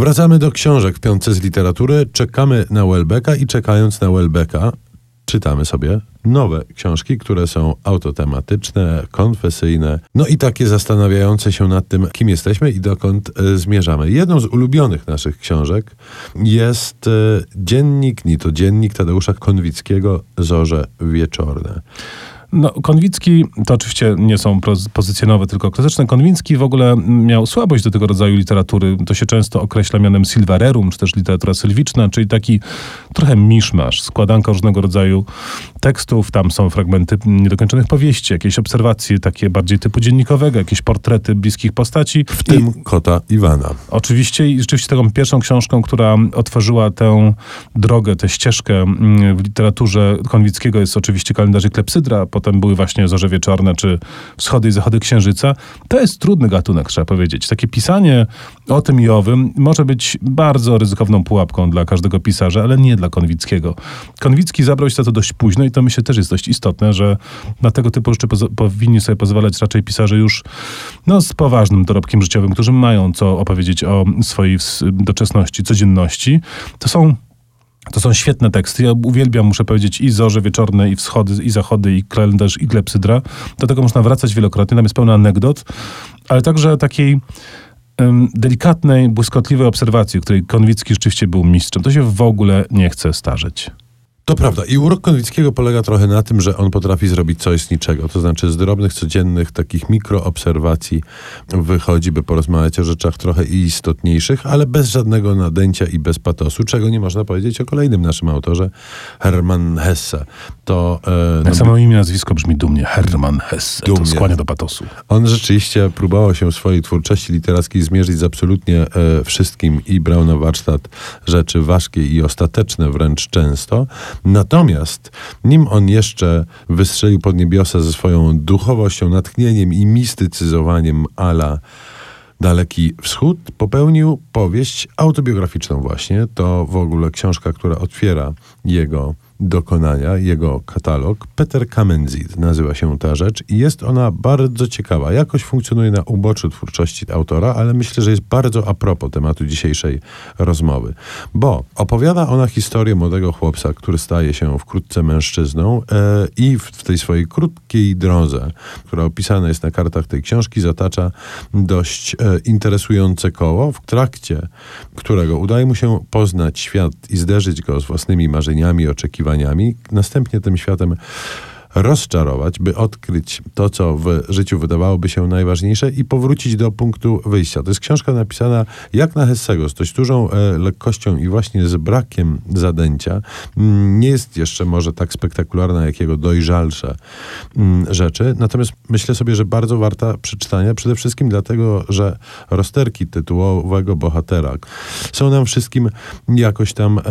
Wracamy do książek w piątce z literatury. Czekamy na Welbecka i czekając na Welbecka czytamy sobie nowe książki, które są autotematyczne, konfesyjne, no i takie zastanawiające się nad tym, kim jesteśmy i dokąd e, zmierzamy. Jedną z ulubionych naszych książek jest e, dziennik, nie to dziennik Tadeusza Konwickiego Zorze Wieczorne. No, Konwicki to oczywiście nie są pozycje nowe, tylko klasyczne. Konwicki w ogóle miał słabość do tego rodzaju literatury. To się często określa mianem silvarerum, czy też literatura sylwiczna, czyli taki trochę miszmasz, składanka różnego rodzaju tekstów. Tam są fragmenty niedokończonych powieści, jakieś obserwacje takie bardziej typu dziennikowego, jakieś portrety bliskich postaci. W tym I, kota Iwana. Oczywiście i rzeczywiście taką pierwszą książką, która otworzyła tę drogę, tę ścieżkę mm, w literaturze Konwickiego jest oczywiście kalendarz Klepsydra, potem były właśnie Zorze Wieczorne, czy Wschody i Zachody Księżyca. To jest trudny gatunek, trzeba powiedzieć. Takie pisanie o tym i owym może być bardzo ryzykowną pułapką dla każdego pisarza, ale nie dla Konwickiego. Konwicki zabrał się za to dość późno i to myślę też jest dość istotne, że na tego typu rzeczy powinni sobie pozwalać raczej pisarze już no, z poważnym dorobkiem życiowym, którzy mają co opowiedzieć o swojej doczesności, codzienności. To są to są świetne teksty. Ja uwielbiam, muszę powiedzieć, i Zorze Wieczorne, i Wschody, i Zachody, i Kalendarz, i Klepsydra. Do tego można wracać wielokrotnie. Tam jest pełno anegdot, ale także takiej delikatnej, błyskotliwej obserwacji, której Konwicki rzeczywiście był mistrzem. To się w ogóle nie chce starzeć. To prawda. I urok Konwickiego polega trochę na tym, że on potrafi zrobić coś z niczego. To znaczy z drobnych, codziennych, takich mikroobserwacji wychodzi, by porozmawiać o rzeczach trochę istotniejszych, ale bez żadnego nadęcia i bez patosu, czego nie można powiedzieć o kolejnym naszym autorze, Hermann Hesse. To, e, no, samo imię, nazwisko brzmi dumnie. Hermann Hesse. Dumnie. To skłania do patosu. On rzeczywiście próbował się w swojej twórczości literackiej zmierzyć z absolutnie e, wszystkim i brał na warsztat rzeczy ważkie i ostateczne wręcz często. Natomiast nim on jeszcze wystrzelił pod niebiosa ze swoją duchowością, natchnieniem i mistycyzowaniem ala Daleki Wschód, popełnił powieść autobiograficzną właśnie. To w ogóle książka, która otwiera jego dokonania, jego katalog. Peter Kamenzit nazywa się ta rzecz i jest ona bardzo ciekawa. Jakoś funkcjonuje na uboczu twórczości autora, ale myślę, że jest bardzo a propos tematu dzisiejszej rozmowy. Bo opowiada ona historię młodego chłopca, który staje się wkrótce mężczyzną e, i w, w tej swojej krótkiej drodze, która opisana jest na kartach tej książki, zatacza dość e, interesujące koło, w trakcie którego udaje mu się poznać świat i zderzyć go z własnymi marzeniami, oczekiwaniami, oczekiwaniami, następnie tym światem rozczarować, by odkryć to, co w życiu wydawałoby się najważniejsze i powrócić do punktu wyjścia. To jest książka napisana jak na Hessego, z dość dużą e, lekkością i właśnie z brakiem zadęcia. Mm, nie jest jeszcze może tak spektakularna, jak jego dojrzalsze mm, rzeczy, natomiast myślę sobie, że bardzo warta przeczytania, przede wszystkim dlatego, że rozterki tytułowego bohatera są nam wszystkim jakoś tam e,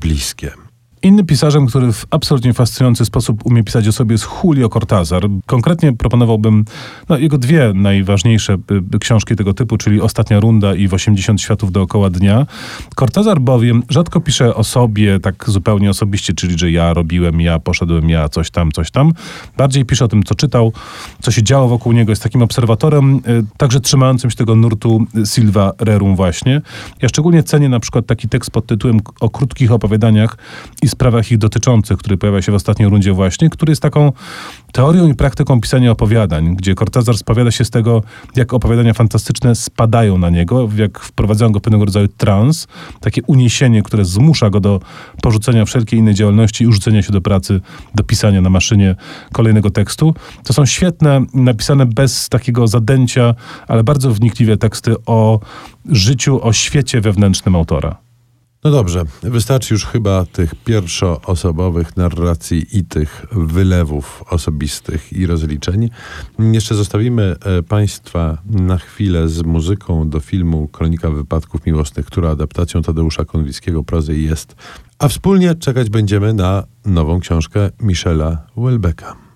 bliskie. Innym pisarzem, który w absolutnie fascynujący sposób umie pisać o sobie jest Julio Cortázar. Konkretnie proponowałbym no, jego dwie najważniejsze y, y, książki tego typu, czyli Ostatnia Runda i w 80 światów dookoła dnia. Cortázar bowiem rzadko pisze o sobie tak zupełnie osobiście, czyli że ja robiłem, ja poszedłem, ja coś tam, coś tam. Bardziej pisze o tym, co czytał, co się działo wokół niego. Jest takim obserwatorem, y, także trzymającym się tego nurtu Silva Rerum właśnie. Ja szczególnie cenię na przykład taki tekst pod tytułem o krótkich opowiadaniach i sprawach ich dotyczących, który pojawia się w ostatniej rundzie właśnie, który jest taką teorią i praktyką pisania opowiadań, gdzie Cortázar spowiada się z tego, jak opowiadania fantastyczne spadają na niego, jak wprowadzają go pewnego rodzaju trans, takie uniesienie, które zmusza go do porzucenia wszelkiej innej działalności i rzucenia się do pracy, do pisania na maszynie kolejnego tekstu. To są świetne, napisane bez takiego zadęcia, ale bardzo wnikliwe teksty o życiu, o świecie wewnętrznym autora. No dobrze, wystarczy już chyba tych pierwszoosobowych narracji i tych wylewów osobistych i rozliczeń. Jeszcze zostawimy e, Państwa na chwilę z muzyką do filmu Kronika Wypadków Miłosnych, która adaptacją Tadeusza Konwickiego prozy jest. A wspólnie czekać będziemy na nową książkę Michela Welbecka.